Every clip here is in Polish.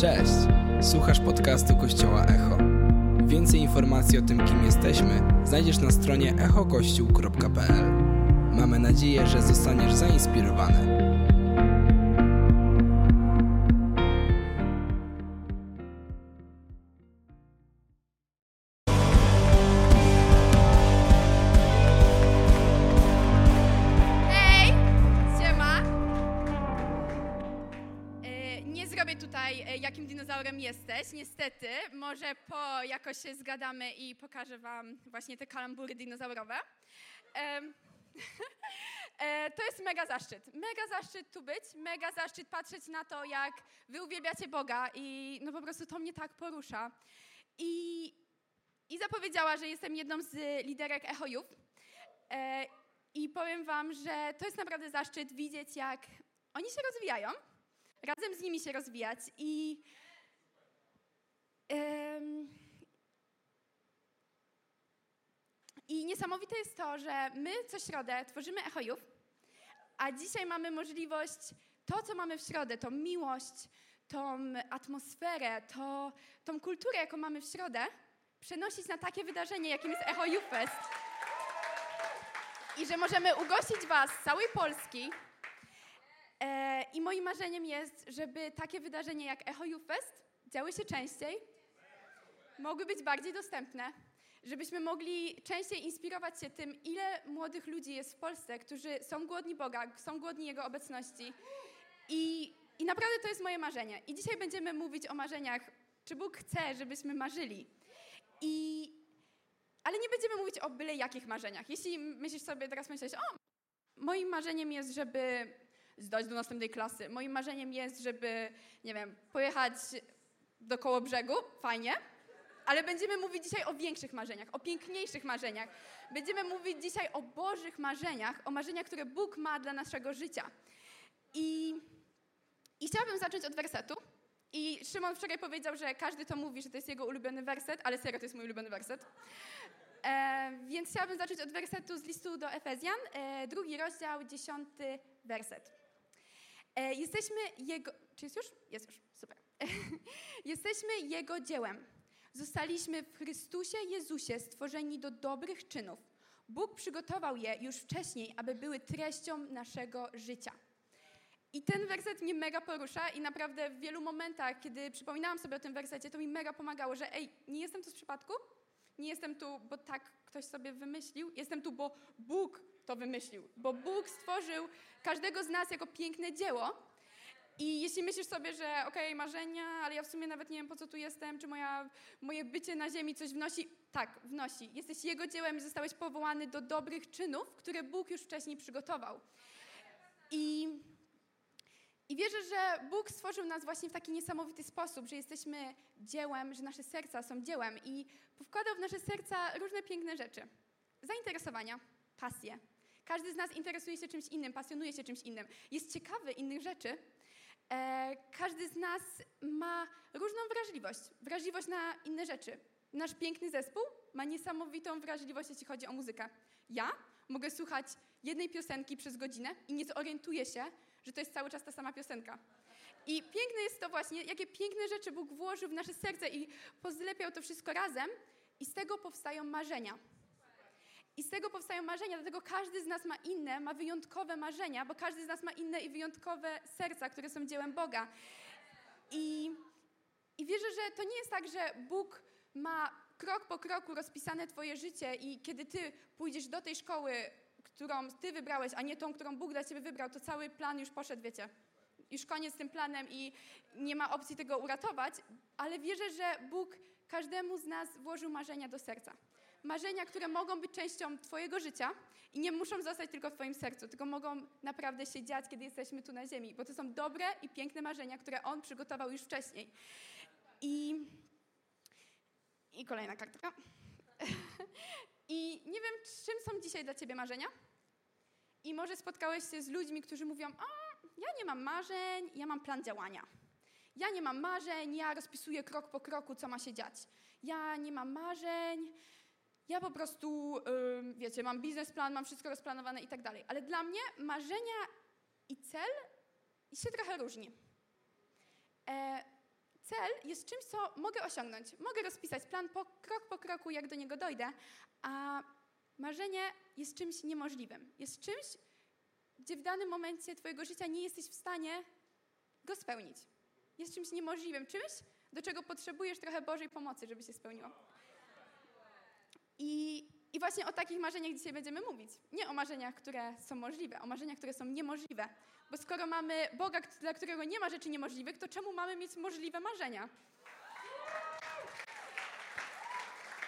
Cześć! Słuchasz podcastu Kościoła Echo. Więcej informacji o tym, kim jesteśmy, znajdziesz na stronie echokościół.pl. Mamy nadzieję, że zostaniesz zainspirowany. Niestety. Może po jakoś się zgadamy i pokażę wam właśnie te kalambury dinozaurowe. E, To jest mega zaszczyt. Mega zaszczyt tu być, mega zaszczyt patrzeć na to, jak wy uwielbiacie Boga i no po prostu to mnie tak porusza. I, i zapowiedziała, że jestem jedną z liderek Echojów. E, i powiem Wam, że to jest naprawdę zaszczyt widzieć, jak oni się rozwijają, razem z nimi się rozwijać i. I niesamowite jest to, że my co środę tworzymy echojów, a dzisiaj mamy możliwość to, co mamy w środę, tą miłość, tą atmosferę, to, tą kulturę, jaką mamy w środę, przenosić na takie wydarzenie, jakim jest Echo Youth Fest i że możemy ugościć Was z całej Polski. E, I moim marzeniem jest, żeby takie wydarzenia jak Echo Youth Fest działy się częściej, mogły być bardziej dostępne, żebyśmy mogli częściej inspirować się tym, ile młodych ludzi jest w Polsce, którzy są głodni Boga, są głodni Jego obecności. I, I naprawdę to jest moje marzenie. I dzisiaj będziemy mówić o marzeniach, czy Bóg chce, żebyśmy marzyli. I, ale nie będziemy mówić o byle jakich marzeniach. Jeśli myślisz sobie, teraz myślisz, o, moim marzeniem jest, żeby zdać do następnej klasy. Moim marzeniem jest, żeby, nie wiem, pojechać do koło brzegu, fajnie. Ale będziemy mówić dzisiaj o większych marzeniach, o piękniejszych marzeniach. Będziemy mówić dzisiaj o Bożych marzeniach, o marzeniach, które Bóg ma dla naszego życia. I, i chciałabym zacząć od wersetu. I Szymon wczoraj powiedział, że każdy to mówi, że to jest jego ulubiony werset, ale serio to jest mój ulubiony werset. E, więc chciałabym zacząć od wersetu z listu do Efezjan, e, drugi rozdział, dziesiąty werset. E, jesteśmy Jego... Czy jest już? Jest już, super. jesteśmy Jego dziełem. Zostaliśmy w Chrystusie Jezusie stworzeni do dobrych czynów. Bóg przygotował je już wcześniej, aby były treścią naszego życia. I ten werset mnie mega porusza i naprawdę w wielu momentach, kiedy przypominałam sobie o tym wersecie, to mi mega pomagało, że ej, nie jestem tu z przypadku, nie jestem tu, bo tak ktoś sobie wymyślił, jestem tu, bo Bóg to wymyślił, bo Bóg stworzył każdego z nas jako piękne dzieło. I jeśli myślisz sobie, że okej, marzenia, ale ja w sumie nawet nie wiem, po co tu jestem, czy moja, moje bycie na ziemi coś wnosi, tak, wnosi. Jesteś Jego dziełem i zostałeś powołany do dobrych czynów, które Bóg już wcześniej przygotował. I i wierzę, że Bóg stworzył nas właśnie w taki niesamowity sposób, że jesteśmy dziełem, że nasze serca są dziełem i wkładał w nasze serca różne piękne rzeczy. Zainteresowania, pasje. Każdy z nas interesuje się czymś innym, pasjonuje się czymś innym, jest ciekawy innych rzeczy. E, każdy z nas ma różną wrażliwość, wrażliwość na inne rzeczy. Nasz piękny zespół ma niesamowitą wrażliwość, jeśli chodzi o muzykę. Ja mogę słuchać jednej piosenki przez godzinę i nie zorientuję się, że to jest cały czas ta sama piosenka. I piękne jest to właśnie, jakie piękne rzeczy Bóg włożył w nasze serce i pozlepiał to wszystko razem i z tego powstają marzenia. I z tego powstają marzenia, dlatego każdy z nas ma inne, ma wyjątkowe marzenia, bo każdy z nas ma inne i wyjątkowe serca, które są dziełem Boga. I, i wierzę, że to nie jest tak, że Bóg ma krok po kroku rozpisane Twoje życie i kiedy Ty pójdziesz do tej szkoły, którą Ty wybrałeś, a nie tą, którą Bóg dla Ciebie wybrał, to cały plan już poszedł, wiecie. Już koniec z tym planem i nie ma opcji tego uratować, ale wierzę, że Bóg każdemu z nas włożył marzenia do serca. Marzenia, które mogą być częścią Twojego życia i nie muszą zostać tylko w Twoim sercu, tylko mogą naprawdę się dziać, kiedy jesteśmy tu na ziemi, bo to są dobre i piękne marzenia, które On przygotował już wcześniej. I, i kolejna kartka. I nie wiem, czym są dzisiaj dla Ciebie marzenia? I może spotkałeś się z ludźmi, którzy mówią: A, ja nie mam marzeń, ja mam plan działania. Ja nie mam marzeń, ja rozpisuję krok po kroku, co ma się dziać. Ja nie mam marzeń, ja po prostu, ym, wiecie, mam biznesplan, mam wszystko rozplanowane i tak dalej. Ale dla mnie marzenia i cel się trochę różni. E, cel jest czymś, co mogę osiągnąć. Mogę rozpisać plan po, krok po kroku, jak do niego dojdę, a marzenie jest czymś niemożliwym. Jest czymś, gdzie w danym momencie Twojego życia nie jesteś w stanie go spełnić. Jest czymś niemożliwym, czymś, do czego potrzebujesz trochę Bożej pomocy, żeby się spełniło. I, I właśnie o takich marzeniach dzisiaj będziemy mówić. Nie o marzeniach, które są możliwe, o marzeniach, które są niemożliwe. Bo skoro mamy Boga, dla którego nie ma rzeczy niemożliwych, to czemu mamy mieć możliwe marzenia?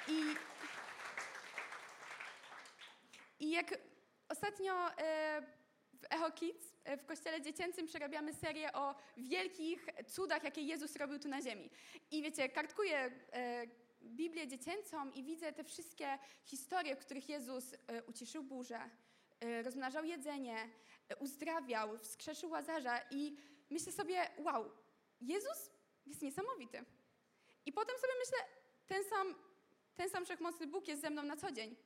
I, i jak ostatnio e, w Echo Kids, e, w kościele dziecięcym przerabiamy serię o wielkich cudach, jakie Jezus robił tu na ziemi. I wiecie, kartkuję e, Biblię dziecięcą i widzę te wszystkie historie, w których Jezus uciszył burzę, rozmnażał jedzenie, uzdrawiał, wskrzeszył Łazarza i myślę sobie, wow, Jezus jest niesamowity. I potem sobie myślę, ten sam, ten sam wszechmocny Bóg jest ze mną na co dzień.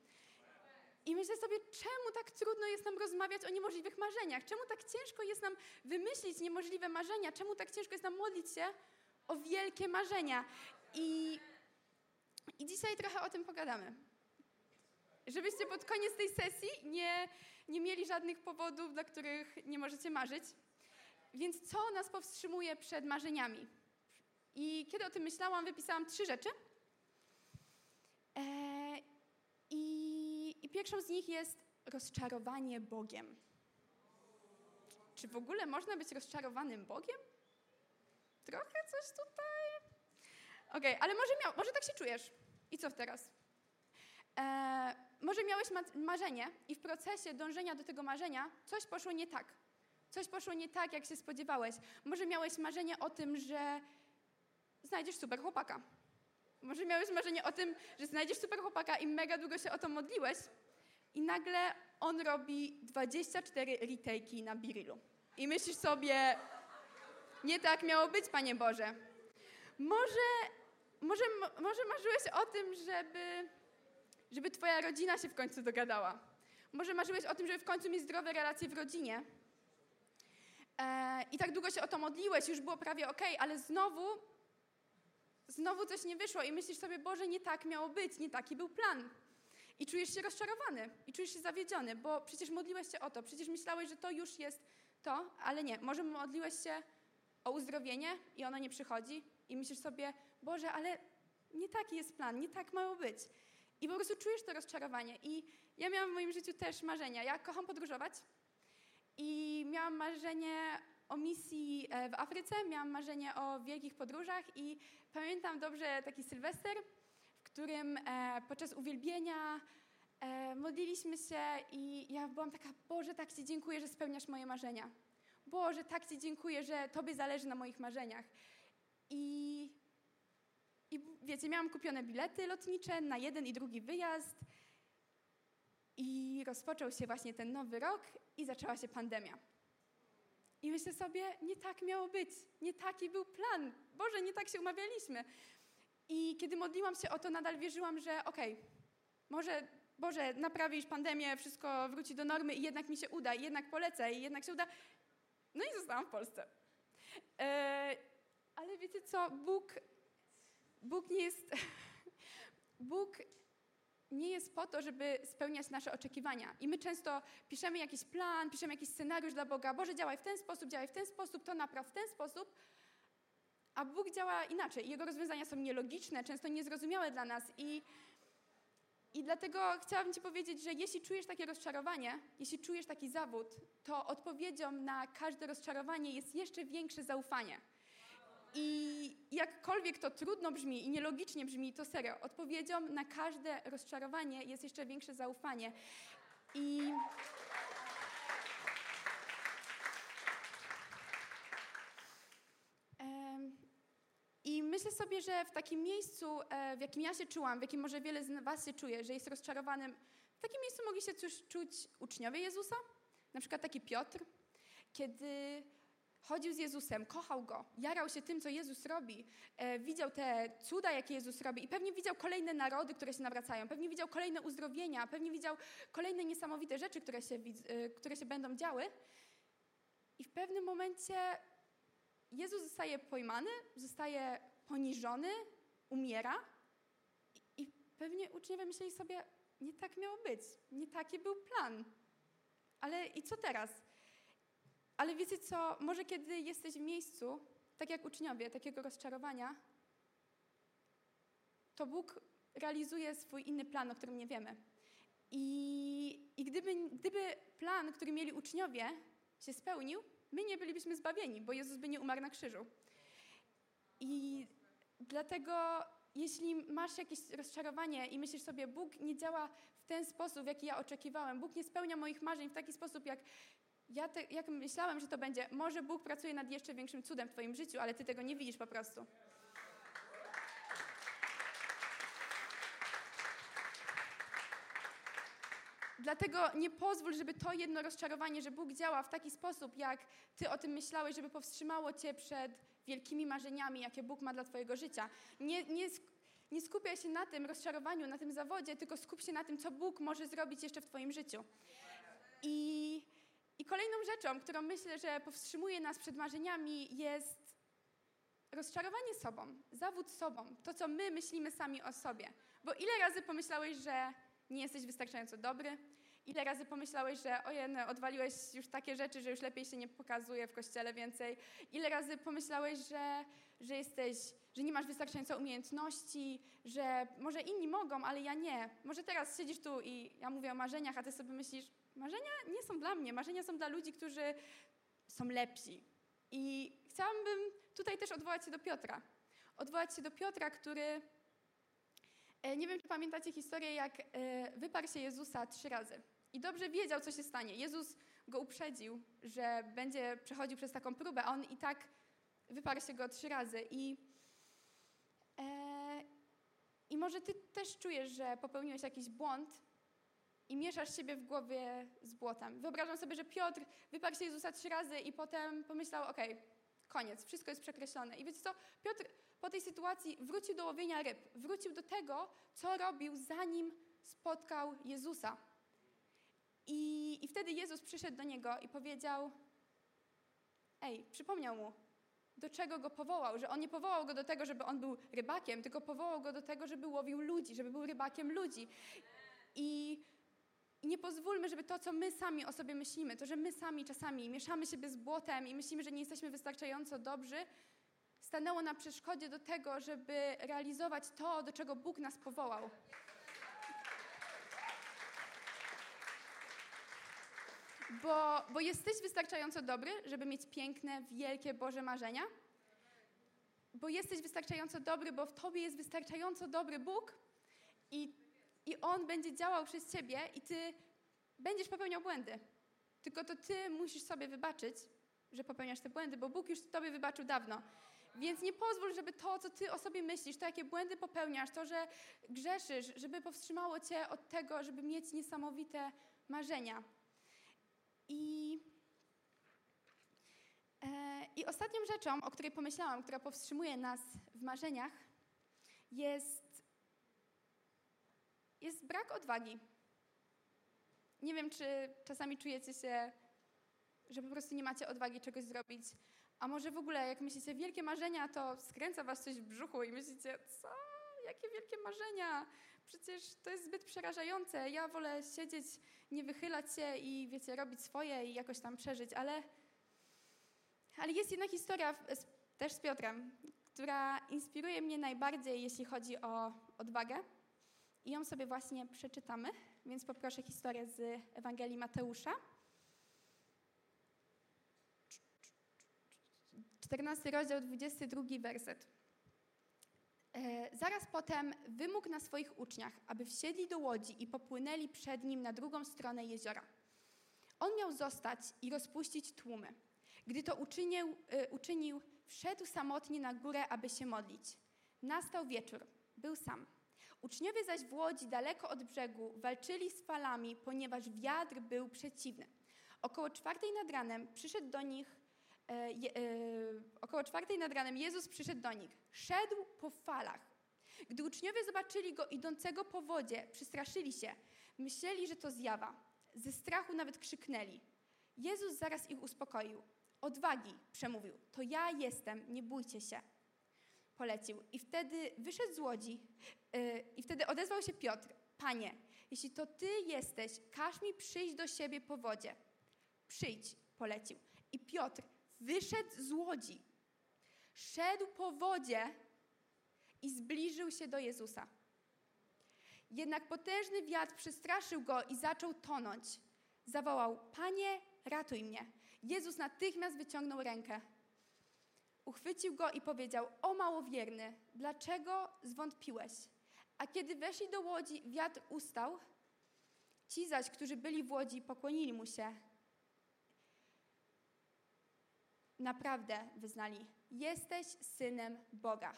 I myślę sobie, czemu tak trudno jest nam rozmawiać o niemożliwych marzeniach? Czemu tak ciężko jest nam wymyślić niemożliwe marzenia? Czemu tak ciężko jest nam modlić się o wielkie marzenia? I, i dzisiaj trochę o tym pogadamy. Żebyście pod koniec tej sesji nie, nie mieli żadnych powodów, dla których nie możecie marzyć. Więc co nas powstrzymuje przed marzeniami? I kiedy o tym myślałam, wypisałam trzy rzeczy. Eee, i, I pierwszą z nich jest rozczarowanie Bogiem. Czy w ogóle można być rozczarowanym Bogiem? Trochę coś tutaj. Okej, okay, ale może, miał, może tak się czujesz. I co teraz? E, może miałeś ma marzenie i w procesie dążenia do tego marzenia coś poszło nie tak. Coś poszło nie tak, jak się spodziewałeś. Może miałeś marzenie o tym, że znajdziesz super chłopaka. Może miałeś marzenie o tym, że znajdziesz super chłopaka i mega długo się o to modliłeś i nagle on robi 24 retake'i na Birilu. I myślisz sobie, nie tak miało być, Panie Boże. Może, może, może marzyłeś o tym, żeby, żeby twoja rodzina się w końcu dogadała. Może marzyłeś o tym, żeby w końcu mieć zdrowe relacje w rodzinie. E, I tak długo się o to modliłeś, już było prawie ok, ale znowu znowu coś nie wyszło i myślisz sobie, Boże, nie tak miało być, nie taki był plan. I czujesz się rozczarowany i czujesz się zawiedziony, bo przecież modliłeś się o to, przecież myślałeś, że to już jest to, ale nie. Może modliłeś się o uzdrowienie i ono nie przychodzi i myślisz sobie, Boże, ale nie taki jest plan, nie tak mało być. I po prostu czujesz to rozczarowanie. I ja miałam w moim życiu też marzenia. Ja kocham podróżować i miałam marzenie o misji e, w Afryce, miałam marzenie o wielkich podróżach i pamiętam dobrze taki Sylwester, w którym e, podczas uwielbienia e, modliliśmy się i ja byłam taka, Boże, tak Ci dziękuję, że spełniasz moje marzenia. Boże, tak Ci dziękuję, że Tobie zależy na moich marzeniach. I, I wiecie, miałam kupione bilety lotnicze na jeden i drugi wyjazd i rozpoczął się właśnie ten nowy rok i zaczęła się pandemia. I myślę sobie, nie tak miało być, nie taki był plan. Boże, nie tak się umawialiśmy. I kiedy modliłam się o to, nadal wierzyłam, że okej, okay, może Boże, naprawisz pandemię, wszystko wróci do normy i jednak mi się uda, i jednak polecę, i jednak się uda. No i zostałam w Polsce. E, ale wiecie co, Bóg, Bóg nie jest... Bóg nie jest po to, żeby spełniać nasze oczekiwania. I my często piszemy jakiś plan, piszemy jakiś scenariusz dla Boga. Boże, działaj w ten sposób, działaj w ten sposób, to napraw w ten sposób. A Bóg działa inaczej. Jego rozwiązania są nielogiczne, często niezrozumiałe dla nas. I, I dlatego chciałabym Ci powiedzieć, że jeśli czujesz takie rozczarowanie, jeśli czujesz taki zawód, to odpowiedzią na każde rozczarowanie jest jeszcze większe zaufanie. I jakkolwiek to trudno brzmi i nielogicznie brzmi, to serio, odpowiedzią na każde rozczarowanie jest jeszcze większe zaufanie. I. I myślę sobie, że w takim miejscu, e, w jakim ja się czułam, w jakim może wiele z Was się czuje, że jest rozczarowanym, w takim miejscu mogli się czuć uczniowie Jezusa, na przykład taki Piotr, kiedy chodził z Jezusem, kochał Go, jarał się tym, co Jezus robi, e, widział te cuda, jakie Jezus robi i pewnie widział kolejne narody, które się nawracają, pewnie widział kolejne uzdrowienia, pewnie widział kolejne niesamowite rzeczy, które się, e, które się będą działy. I w pewnym momencie Jezus zostaje pojmany, zostaje poniżony, umiera i, i pewnie uczniowie myśleli sobie, nie tak miało być, nie taki był plan. Ale i co teraz? Ale wiecie co, może kiedy jesteś w miejscu, tak jak uczniowie, takiego rozczarowania, to Bóg realizuje swój inny plan, o którym nie wiemy. I, i gdyby, gdyby plan, który mieli uczniowie, się spełnił, my nie bylibyśmy zbawieni, bo Jezus by nie umarł na krzyżu. I dlatego, jeśli masz jakieś rozczarowanie i myślisz sobie, Bóg nie działa w ten sposób, w jaki ja oczekiwałem, Bóg nie spełnia moich marzeń w taki sposób, jak ja te, jak myślałem, że to będzie, może Bóg pracuje nad jeszcze większym cudem w Twoim życiu, ale Ty tego nie widzisz po prostu. Dlatego nie pozwól, żeby to jedno rozczarowanie, że Bóg działa w taki sposób, jak Ty o tym myślałeś, żeby powstrzymało Cię przed wielkimi marzeniami, jakie Bóg ma dla Twojego życia. Nie, nie, nie skupiaj się na tym rozczarowaniu, na tym zawodzie, tylko skup się na tym, co Bóg może zrobić jeszcze w Twoim życiu. I, i kolejną rzeczą, którą myślę, że powstrzymuje nas przed marzeniami, jest rozczarowanie sobą, zawód sobą, to, co my myślimy sami o sobie. Bo ile razy pomyślałeś, że nie jesteś wystarczająco dobry? Ile razy pomyślałeś, że ojej, odwaliłeś już takie rzeczy, że już lepiej się nie pokazuje w kościele więcej? Ile razy pomyślałeś, że, że jesteś, że nie masz wystarczająco umiejętności, że może inni mogą, ale ja nie. Może teraz siedzisz tu i ja mówię o marzeniach, a ty sobie myślisz, marzenia nie są dla mnie, marzenia są dla ludzi, którzy są lepsi. I chciałabym tutaj też odwołać się do Piotra. Odwołać się do Piotra, który E, nie wiem, czy pamiętacie historię, jak e, wyparł się Jezusa trzy razy. I dobrze wiedział, co się stanie. Jezus go uprzedził, że będzie przechodził przez taką próbę, a on i tak wyparł się go trzy razy. I, e, I może ty też czujesz, że popełniłeś jakiś błąd i mieszasz siebie w głowie z błotem. Wyobrażam sobie, że Piotr wyparł się Jezusa trzy razy i potem pomyślał, okej, okay, koniec, wszystko jest przekreślone. I wiecie co? Piotr po tej sytuacji wrócił do łowienia ryb, wrócił do tego, co robił zanim spotkał Jezusa. I, I wtedy Jezus przyszedł do niego i powiedział: Ej, przypomniał mu, do czego go powołał, że on nie powołał go do tego, żeby on był rybakiem, tylko powołał go do tego, żeby łowił ludzi, żeby był rybakiem ludzi. I, I nie pozwólmy, żeby to, co my sami o sobie myślimy, to, że my sami czasami mieszamy siebie z błotem i myślimy, że nie jesteśmy wystarczająco dobrzy, stanęło na przeszkodzie do tego, żeby realizować to, do czego Bóg nas powołał. Bo, bo jesteś wystarczająco dobry, żeby mieć piękne, wielkie Boże marzenia. Bo jesteś wystarczająco dobry, bo w Tobie jest wystarczająco dobry Bóg i, i On będzie działał przez Ciebie i Ty będziesz popełniał błędy. Tylko to Ty musisz sobie wybaczyć, że popełniasz te błędy, bo Bóg już Tobie wybaczył dawno. Więc nie pozwól, żeby to, co ty o sobie myślisz, to jakie błędy popełniasz, to, że grzeszysz, żeby powstrzymało cię od tego, żeby mieć niesamowite marzenia. I, e, I ostatnią rzeczą, o której pomyślałam, która powstrzymuje nas w marzeniach, jest, jest brak odwagi. Nie wiem, czy czasami czujecie się, że po prostu nie macie odwagi czegoś zrobić, a może w ogóle, jak myślicie, wielkie marzenia, to skręca was coś w brzuchu i myślicie, co? Jakie wielkie marzenia? Przecież to jest zbyt przerażające. Ja wolę siedzieć, nie wychylać się i, wiecie, robić swoje i jakoś tam przeżyć, ale, ale jest jedna historia, też z Piotrem, która inspiruje mnie najbardziej, jeśli chodzi o odwagę. I ją sobie właśnie przeczytamy, więc poproszę historię z Ewangelii Mateusza. 14 rozdział, 22 werset. E, zaraz potem wymógł na swoich uczniach, aby wsiedli do łodzi i popłynęli przed nim na drugą stronę jeziora. On miał zostać i rozpuścić tłumy. Gdy to uczynił, e, uczynił, wszedł samotnie na górę, aby się modlić. Nastał wieczór. Był sam. Uczniowie zaś w łodzi daleko od brzegu walczyli z falami, ponieważ wiatr był przeciwny. Około czwartej nad ranem przyszedł do nich E, e, około czwartej nad ranem Jezus przyszedł do nich. Szedł po falach. Gdy uczniowie zobaczyli go idącego po wodzie, przestraszyli się. Myśleli, że to zjawa. Ze strachu nawet krzyknęli. Jezus zaraz ich uspokoił. Odwagi, przemówił. To ja jestem, nie bójcie się. Polecił. I wtedy wyszedł z łodzi yy, i wtedy odezwał się Piotr. Panie, jeśli to ty jesteś, każ mi przyjść do siebie po wodzie. Przyjdź, polecił. I Piotr wyszedł z łodzi, szedł po wodzie i zbliżył się do Jezusa. Jednak potężny wiatr przestraszył go i zaczął tonąć. Zawołał: Panie, ratuj mnie. Jezus natychmiast wyciągnął rękę. Uchwycił go i powiedział: O małowierny, dlaczego zwątpiłeś? A kiedy weszli do łodzi, wiatr ustał. Ci zaś, którzy byli w łodzi, pokłonili mu się. Naprawdę wyznali: Jesteś synem Boga.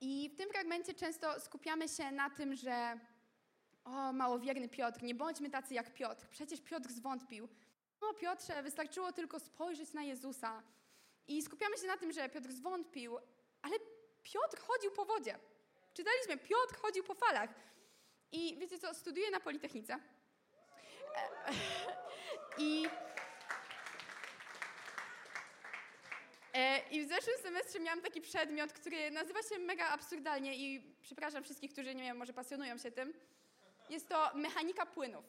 I w tym fragmencie często skupiamy się na tym, że o, małowierny Piotr, nie bądźmy tacy jak Piotr. Przecież Piotr zwątpił. No, Piotrze, wystarczyło tylko spojrzeć na Jezusa. I skupiamy się na tym, że Piotr zwątpił, ale Piotr chodził po wodzie. Czytaliśmy, Piotr chodził po falach. I wiecie co, studiuję na Politechnice. I, e, I w zeszłym semestrze miałam taki przedmiot, który nazywa się mega absurdalnie i przepraszam wszystkich, którzy nie wiem, może pasjonują się tym. Jest to mechanika płynów.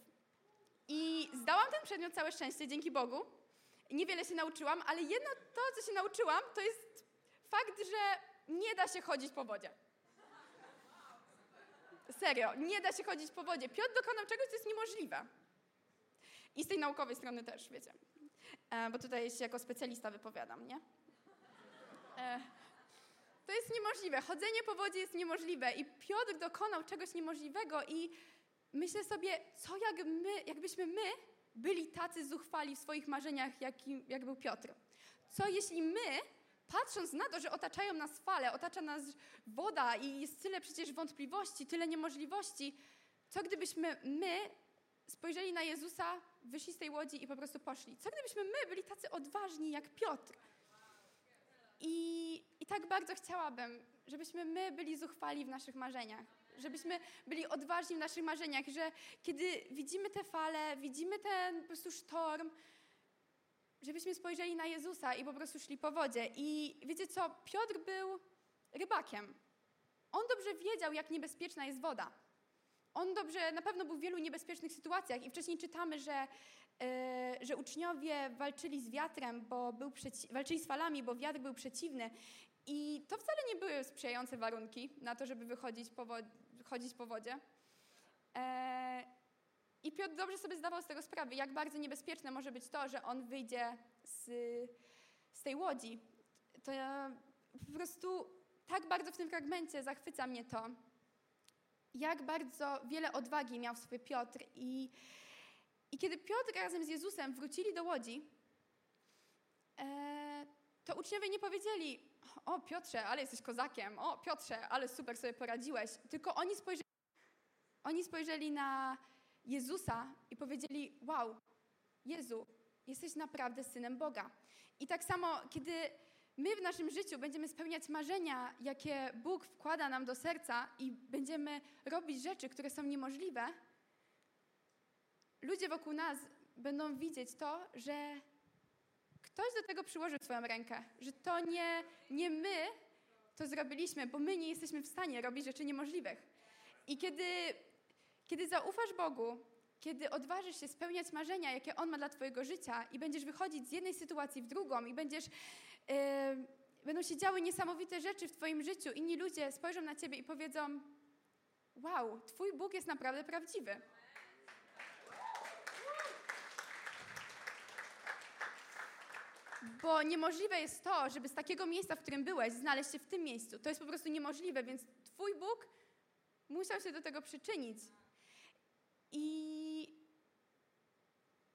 I zdałam ten przedmiot całe szczęście, dzięki Bogu. Niewiele się nauczyłam, ale jedno to, co się nauczyłam, to jest fakt, że nie da się chodzić po wodzie. Serio, nie da się chodzić po wodzie. Piotr dokonał czegoś, co jest niemożliwe. I z tej naukowej strony też, wiecie. E, bo tutaj się jako specjalista wypowiadam, nie? E, to jest niemożliwe. Chodzenie po wodzie jest niemożliwe. I Piotr dokonał czegoś niemożliwego i myślę sobie, co jak my, jakbyśmy my byli tacy zuchwali w swoich marzeniach, jak, jak był Piotr. Co jeśli my, patrząc na to, że otaczają nas fale, otacza nas woda i jest tyle przecież wątpliwości, tyle niemożliwości, co gdybyśmy my spojrzeli na Jezusa, wyszli z tej łodzi i po prostu poszli? Co gdybyśmy my byli tacy odważni jak Piotr? I, I tak bardzo chciałabym, żebyśmy my byli zuchwali w naszych marzeniach żebyśmy byli odważni w naszych marzeniach, że kiedy widzimy te fale, widzimy ten po prostu sztorm, żebyśmy spojrzeli na Jezusa i po prostu szli po wodzie. I wiecie co? Piotr był rybakiem. On dobrze wiedział, jak niebezpieczna jest woda. On dobrze, na pewno był w wielu niebezpiecznych sytuacjach i wcześniej czytamy, że, yy, że uczniowie walczyli z wiatrem, bo był przeci- walczyli z falami, bo wiatr był przeciwny. I to wcale nie były sprzyjające warunki na to, żeby wychodzić po, wo- chodzić po wodzie. E, I Piotr dobrze sobie zdawał z tego sprawę, jak bardzo niebezpieczne może być to, że on wyjdzie z, z tej łodzi. To ja po prostu tak bardzo w tym fragmencie zachwyca mnie to, jak bardzo wiele odwagi miał w sobie Piotr. I, i kiedy Piotr razem z Jezusem wrócili do łodzi, e, to uczniowie nie powiedzieli, o Piotrze, ale jesteś kozakiem, o Piotrze, ale super sobie poradziłeś. Tylko oni spojrzeli, oni spojrzeli na Jezusa i powiedzieli, wow, Jezu, jesteś naprawdę Synem Boga. I tak samo, kiedy my w naszym życiu będziemy spełniać marzenia, jakie Bóg wkłada nam do serca i będziemy robić rzeczy, które są niemożliwe, ludzie wokół nas będą widzieć to, że ktoś do tego przyłożył swoją rękę, że to nie, nie my to zrobiliśmy, bo my nie jesteśmy w stanie robić rzeczy niemożliwych. I kiedy, kiedy zaufasz Bogu, kiedy odważysz się spełniać marzenia, jakie On ma dla Twojego życia i będziesz wychodzić z jednej sytuacji w drugą i będziesz, yy, będą się działy niesamowite rzeczy w Twoim życiu, inni ludzie spojrzą na Ciebie i powiedzą wow, Twój Bóg jest naprawdę prawdziwy. Bo niemożliwe jest to, żeby z takiego miejsca, w którym byłeś, znaleźć się w tym miejscu. To jest po prostu niemożliwe, więc Twój Bóg musiał się do tego przyczynić. I,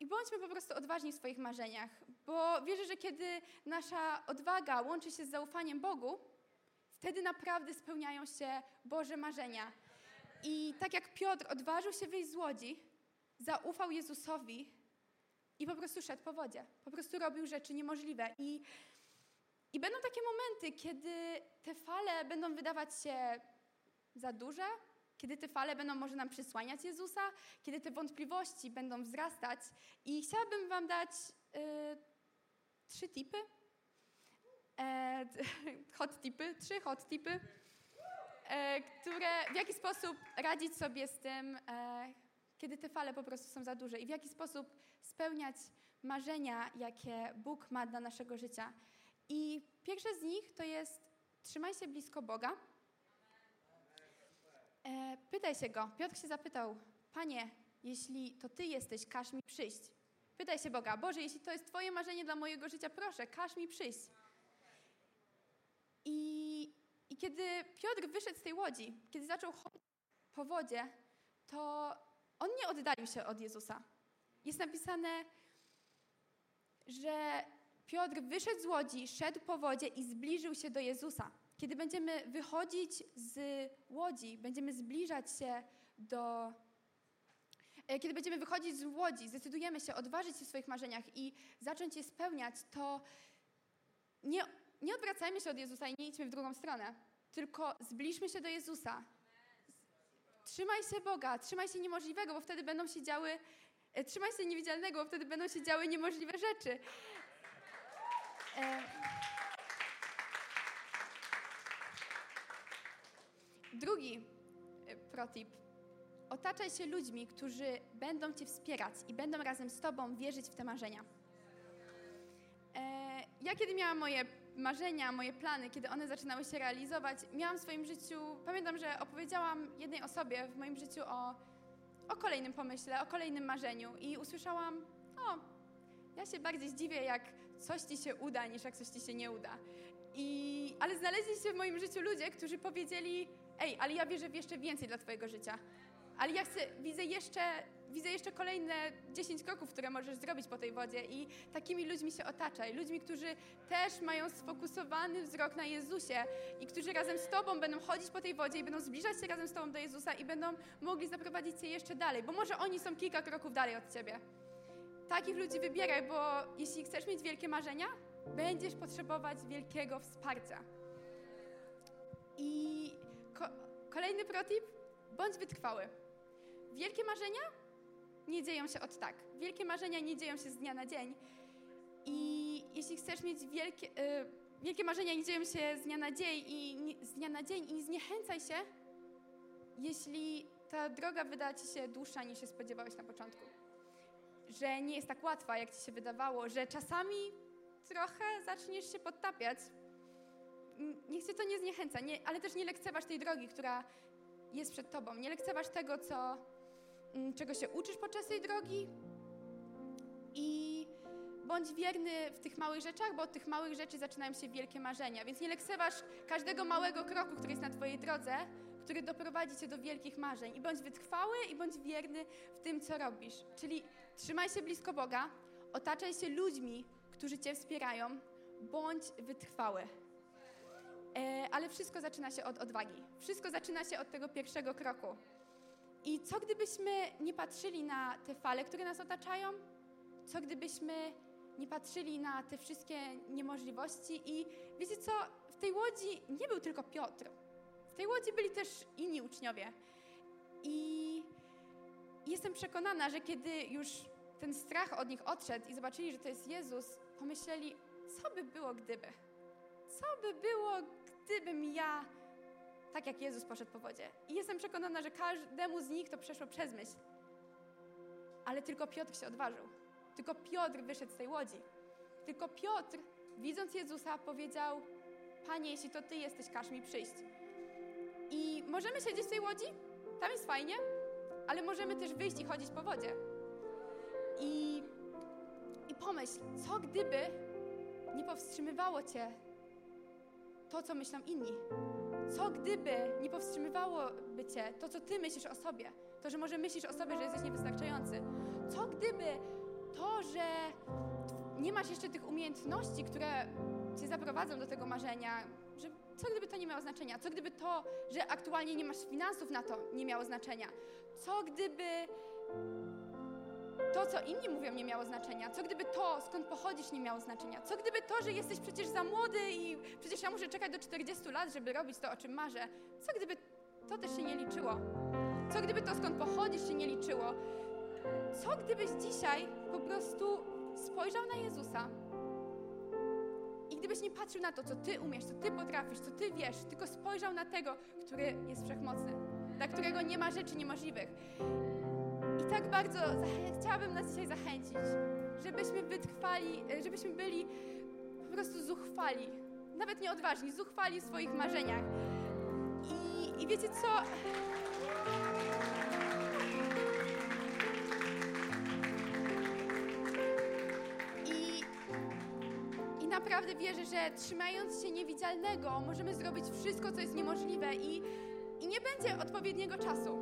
I bądźmy po prostu odważni w swoich marzeniach, bo wierzę, że kiedy nasza odwaga łączy się z zaufaniem Bogu, wtedy naprawdę spełniają się Boże marzenia. I tak jak Piotr odważył się wyjść z łodzi, zaufał Jezusowi, i po prostu szedł po wodzie. Po prostu robił rzeczy niemożliwe. I, I będą takie momenty, kiedy te fale będą wydawać się za duże, kiedy te fale będą może nam przysłaniać Jezusa, kiedy te wątpliwości będą wzrastać. I chciałabym Wam dać y, trzy tipy. E, hot tipy, trzy hot tipy, e, które w jaki sposób radzić sobie z tym, e, kiedy te fale po prostu są za duże i w jaki sposób spełniać marzenia, jakie Bóg ma dla naszego życia. I pierwsze z nich to jest trzymaj się blisko Boga. E, pytaj się Go. Piotr się zapytał, Panie, jeśli to Ty jesteś, każ mi przyjść. Pytaj się Boga, Boże, jeśli to jest Twoje marzenie dla mojego życia, proszę, każ mi przyjść. I, I kiedy Piotr wyszedł z tej łodzi, kiedy zaczął chodzić po wodzie, to on nie oddalił się od Jezusa. Jest napisane, że Piotr wyszedł z łodzi, szedł po wodzie i zbliżył się do Jezusa. Kiedy będziemy wychodzić z łodzi, będziemy zbliżać się do. E, kiedy będziemy wychodzić z łodzi, zdecydujemy się odważyć się w swoich marzeniach i zacząć je spełniać, to nie, nie odwracajmy się od Jezusa i nie idźmy w drugą stronę, tylko zbliżmy się do Jezusa. Trzymaj się Boga, trzymaj się niemożliwego, bo wtedy będą się działy, e, trzymaj się niewidzialnego, bo wtedy będą się działy niemożliwe rzeczy. E, drugi e, protip. Otaczaj się ludźmi, którzy będą Cię wspierać i będą razem z Tobą wierzyć w te marzenia. E, ja kiedy miałam moje marzenia, moje plany, kiedy one zaczynały się realizować, miałam w swoim życiu, pamiętam, że opowiedziałam jednej osobie w moim życiu o, o kolejnym pomyśle, o kolejnym marzeniu i usłyszałam, o, ja się bardziej zdziwię, jak coś ci się uda, niż jak coś ci się nie uda. I, ale znaleźli się w moim życiu ludzie, którzy powiedzieli, ej, ale ja wierzę w jeszcze więcej dla twojego życia. Ale ja chcę, widzę jeszcze, widzę jeszcze kolejne 10 kroków, które możesz zrobić po tej wodzie i takimi ludźmi się otaczaj. Ludźmi, którzy też mają sfokusowany wzrok na Jezusie i którzy razem z Tobą będą chodzić po tej wodzie i będą zbliżać się razem z Tobą do Jezusa i będą mogli zaprowadzić Cię jeszcze dalej, bo może oni są kilka kroków dalej od Ciebie. Takich ludzi wybieraj, bo jeśli chcesz mieć wielkie marzenia, będziesz potrzebować wielkiego wsparcia. I ko kolejny protip, bądź wytrwały. Wielkie marzenia nie dzieją się od tak. Wielkie marzenia nie dzieją się z dnia na dzień. I jeśli chcesz mieć wielkie, y, wielkie marzenia, nie dzieją się z dnia na dzień i nie, z dnia na dzień i nie zniechęcaj się, jeśli ta droga wyda ci się dłuższa niż się spodziewałeś na początku. Że nie jest tak łatwa, jak ci się wydawało, że czasami trochę zaczniesz się podtapiać. Niech cię to nie zniechęca, nie, ale też nie lekceważ tej drogi, która jest przed tobą. Nie lekceważ tego, co, czego się uczysz podczas tej drogi i bądź wierny w tych małych rzeczach, bo od tych małych rzeczy zaczynają się wielkie marzenia. Więc nie lekceważ każdego małego kroku, który jest na Twojej drodze, który doprowadzi Cię do wielkich marzeń. I bądź wytrwały i bądź wierny w tym, co robisz. Czyli trzymaj się blisko Boga, otaczaj się ludźmi, którzy Cię wspierają, bądź wytrwały. E, ale wszystko zaczyna się od odwagi. Wszystko zaczyna się od tego pierwszego kroku. I co gdybyśmy nie patrzyli na te fale, które nas otaczają? Co gdybyśmy nie patrzyli na te wszystkie niemożliwości? I wiecie co? W tej łodzi nie był tylko Piotr. W tej łodzi byli też inni uczniowie. I jestem przekonana, że kiedy już ten strach od nich odszedł i zobaczyli, że to jest Jezus, pomyśleli, co by było gdyby? Co by było, gdybym ja tak jak Jezus poszedł po wodzie. I jestem przekonana, że każdemu z nich to przeszło przez myśl. Ale tylko Piotr się odważył. Tylko Piotr wyszedł z tej łodzi. Tylko Piotr, widząc Jezusa, powiedział: Panie, jeśli to Ty jesteś, każ mi przyjść. I możemy siedzieć w tej łodzi, tam jest fajnie, ale możemy też wyjść i chodzić po wodzie. I, i pomyśl, co gdyby nie powstrzymywało Cię to, co myślą inni. Co gdyby nie powstrzymywałoby cię to, co ty myślisz o sobie? To, że może myślisz o sobie, że jesteś niewystarczający. Co gdyby to, że nie masz jeszcze tych umiejętności, które cię zaprowadzą do tego marzenia, że co gdyby to nie miało znaczenia? Co gdyby to, że aktualnie nie masz finansów na to, nie miało znaczenia? Co gdyby to, co inni mówią, nie miało znaczenia? Co gdyby to, skąd pochodzisz, nie miało znaczenia? Co gdyby to, że jesteś przecież za młody i przecież ja muszę czekać do 40 lat, żeby robić to, o czym marzę? Co gdyby to też się nie liczyło. Co gdyby to, skąd pochodzisz, się nie liczyło. Co gdybyś dzisiaj po prostu spojrzał na Jezusa i gdybyś nie patrzył na to, co Ty umiesz, co Ty potrafisz, co Ty wiesz, tylko spojrzał na tego, który jest wszechmocny, dla którego nie ma rzeczy niemożliwych. Tak bardzo chciałabym nas dzisiaj zachęcić, żebyśmy wytrwali, żebyśmy byli po prostu zuchwali, nawet nie odważni, zuchwali w swoich marzeniach. I, i wiecie co? I naprawdę wierzę, że trzymając się niewidzialnego, możemy zrobić wszystko, co jest niemożliwe i, i nie będzie odpowiedniego czasu.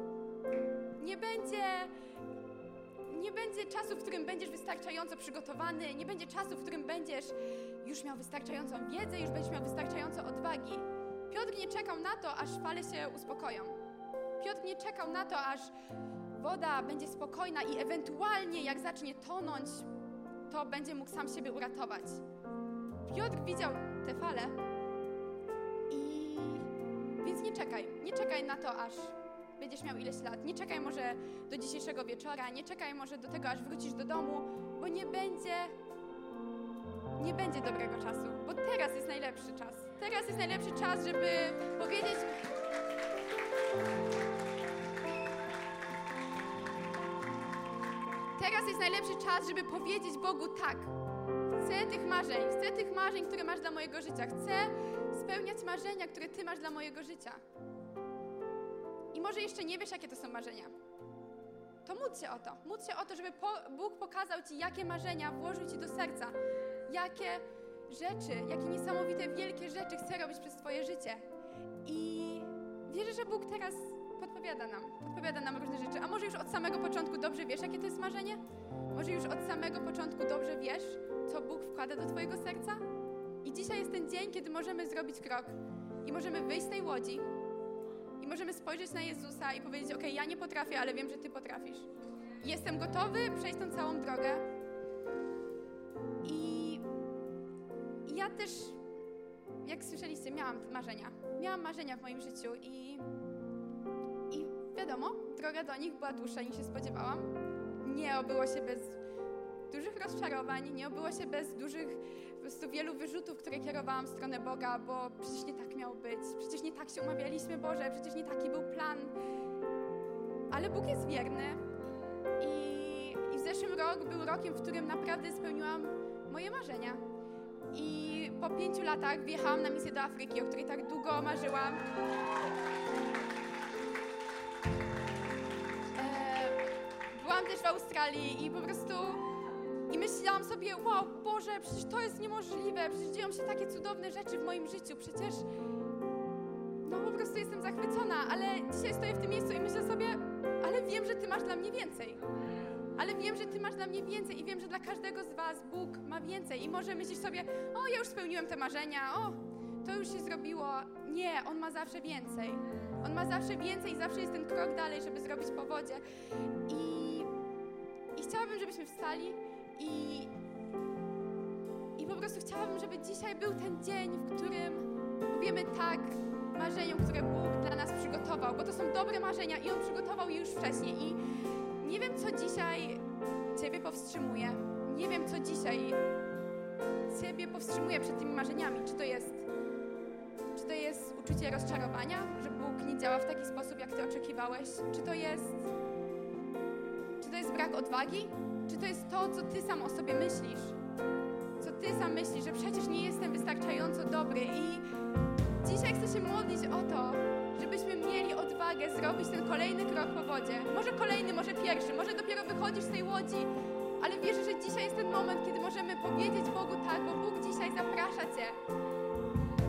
Nie będzie nie będzie czasu, w którym będziesz wystarczająco przygotowany, nie będzie czasu, w którym będziesz już miał wystarczającą wiedzę, już będziesz miał wystarczająco odwagi. Piotr nie czekał na to, aż fale się uspokoją. Piotr nie czekał na to, aż woda będzie spokojna i ewentualnie jak zacznie tonąć, to będzie mógł sam siebie uratować. Piotr widział te fale i więc nie czekaj, nie czekaj na to, aż będziesz miał ileś lat. Nie czekaj może do dzisiejszego wieczora, nie czekaj może do tego, aż wrócisz do domu, bo nie będzie nie będzie dobrego czasu, bo teraz jest najlepszy czas. Teraz jest najlepszy czas, żeby powiedzieć Teraz jest najlepszy czas, żeby powiedzieć Bogu tak. Chcę tych marzeń, chcę tych marzeń, które masz dla mojego życia. Chcę spełniać marzenia, które Ty masz dla mojego życia. I może jeszcze nie wiesz, jakie to są marzenia. To módl się o to. Módl się o to, żeby po, Bóg pokazał Ci, jakie marzenia włożył Ci do serca. Jakie rzeczy, jakie niesamowite, wielkie rzeczy chce robić przez Twoje życie. I wierzę, że Bóg teraz podpowiada nam. Podpowiada nam różne rzeczy. A może już od samego początku dobrze wiesz, jakie to jest marzenie? Może już od samego początku dobrze wiesz, co Bóg wkłada do Twojego serca? I dzisiaj jest ten dzień, kiedy możemy zrobić krok i możemy wyjść z tej łodzi możemy spojrzeć na Jezusa i powiedzieć: OK, ja nie potrafię, ale wiem, że Ty potrafisz. Jestem gotowy przejść tą całą drogę. I, ja też, jak słyszeliście, miałam marzenia. Miałam marzenia w moim życiu i, i wiadomo, droga do nich była dłuższa niż się spodziewałam. Nie obyło się bez dużych rozczarowań, nie obyło się bez dużych prostu wielu wyrzutów, które kierowałam w stronę Boga, bo przecież nie tak miało być, przecież nie tak się umawialiśmy, Boże, przecież nie taki był plan. Ale Bóg jest wierny i, i w zeszłym rok był rokiem, w którym naprawdę spełniłam moje marzenia. I po pięciu latach wjechałam na misję do Afryki, o której tak długo marzyłam. E, byłam też w Australii i po prostu i myślałam sobie, wow, Boże, przecież to jest niemożliwe, przecież dzieją się takie cudowne rzeczy w moim życiu, przecież no po prostu jestem zachwycona, ale dzisiaj stoję w tym miejscu i myślę sobie, ale wiem, że Ty masz dla mnie więcej. Ale wiem, że Ty masz dla mnie więcej i wiem, że dla każdego z Was Bóg ma więcej. I może myślisz sobie, o, ja już spełniłem te marzenia, o, to już się zrobiło. Nie, On ma zawsze więcej. On ma zawsze więcej i zawsze jest ten krok dalej, żeby zrobić po wodzie. I, i chciałabym, żebyśmy wstali i, I po prostu chciałabym, żeby dzisiaj był ten dzień, w którym powiemy tak marzeniom, które Bóg dla nas przygotował, bo to są dobre marzenia i On przygotował je już wcześniej. I nie wiem, co dzisiaj Ciebie powstrzymuje. Nie wiem, co dzisiaj Ciebie powstrzymuje przed tymi marzeniami. Czy to jest, czy to jest uczucie rozczarowania, że Bóg nie działa w taki sposób, jak Ty oczekiwałeś? Czy to jest, czy to jest brak odwagi? Czy to jest to, co Ty sam o sobie myślisz? Co Ty sam myślisz, że przecież nie jestem wystarczająco dobry i dzisiaj chcę się modlić o to, żebyśmy mieli odwagę zrobić ten kolejny krok po wodzie. Może kolejny, może pierwszy, może dopiero wychodzisz z tej łodzi, ale wierzę, że dzisiaj jest ten moment, kiedy możemy powiedzieć Bogu tak, bo Bóg dzisiaj zaprasza Cię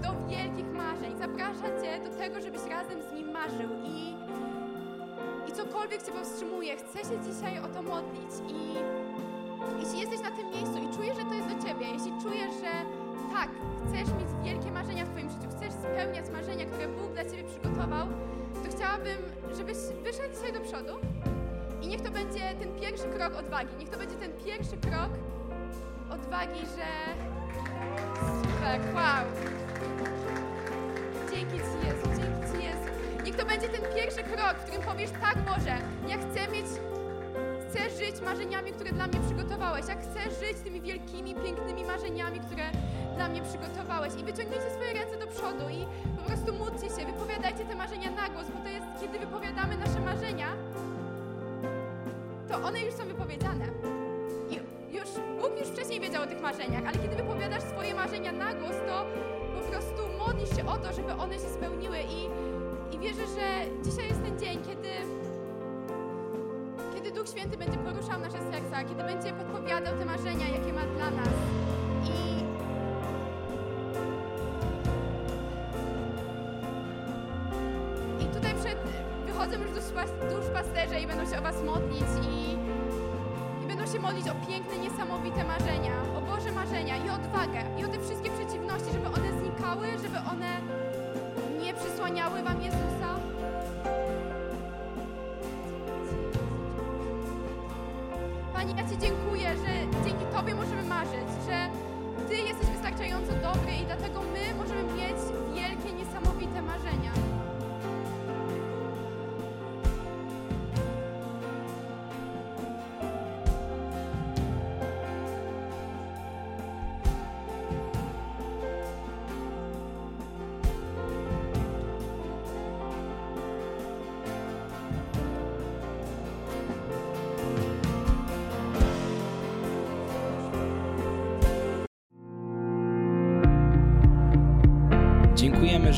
do wielkich marzeń, zaprasza Cię do tego, żebyś razem z Nim marzył i i cokolwiek Cię powstrzymuje, chcę się dzisiaj o to modlić. I jeśli jesteś na tym miejscu i czujesz, że to jest do Ciebie, jeśli czujesz, że tak, chcesz mieć wielkie marzenia w Twoim życiu, chcesz spełniać marzenia, które Bóg dla Ciebie przygotował, to chciałabym, żebyś wyszedł dzisiaj do przodu i niech to będzie ten pierwszy krok odwagi, niech to będzie ten pierwszy krok odwagi, że super, wow. Dzięki Ci Jezu, to będzie ten pierwszy krok, w którym powiesz, tak Boże, ja chcę mieć, chcę żyć marzeniami, które dla mnie przygotowałeś. Ja chcę żyć tymi wielkimi, pięknymi marzeniami, które dla mnie przygotowałeś. I wyciągnijcie swoje ręce do przodu i po prostu módlcie się, wypowiadajcie te marzenia na głos, bo to jest, kiedy wypowiadamy nasze marzenia, to one już są wypowiedziane. I już Bóg już wcześniej wiedział o tych marzeniach, ale kiedy wypowiadasz swoje marzenia na głos, to po prostu modlisz się o to, żeby one się spełniły i, i wierzę, że dzisiaj jest ten dzień, kiedy kiedy Duch Święty będzie poruszał nasze serca, kiedy będzie podpowiadał te marzenia, jakie ma dla nas. I tutaj wychodzą już duszpasterze i będą się o Was modlić i, i będą się modlić o piękne, niesamowite marzenia, o Boże marzenia i odwagę i o te wszystkie przeciwności, żeby one znikały, żeby one nie przysłaniały Wam Jezusa. Panie, ja Ci dziękuję, że dzięki Tobie możemy marzyć, że Ty jesteś wystarczająco dobry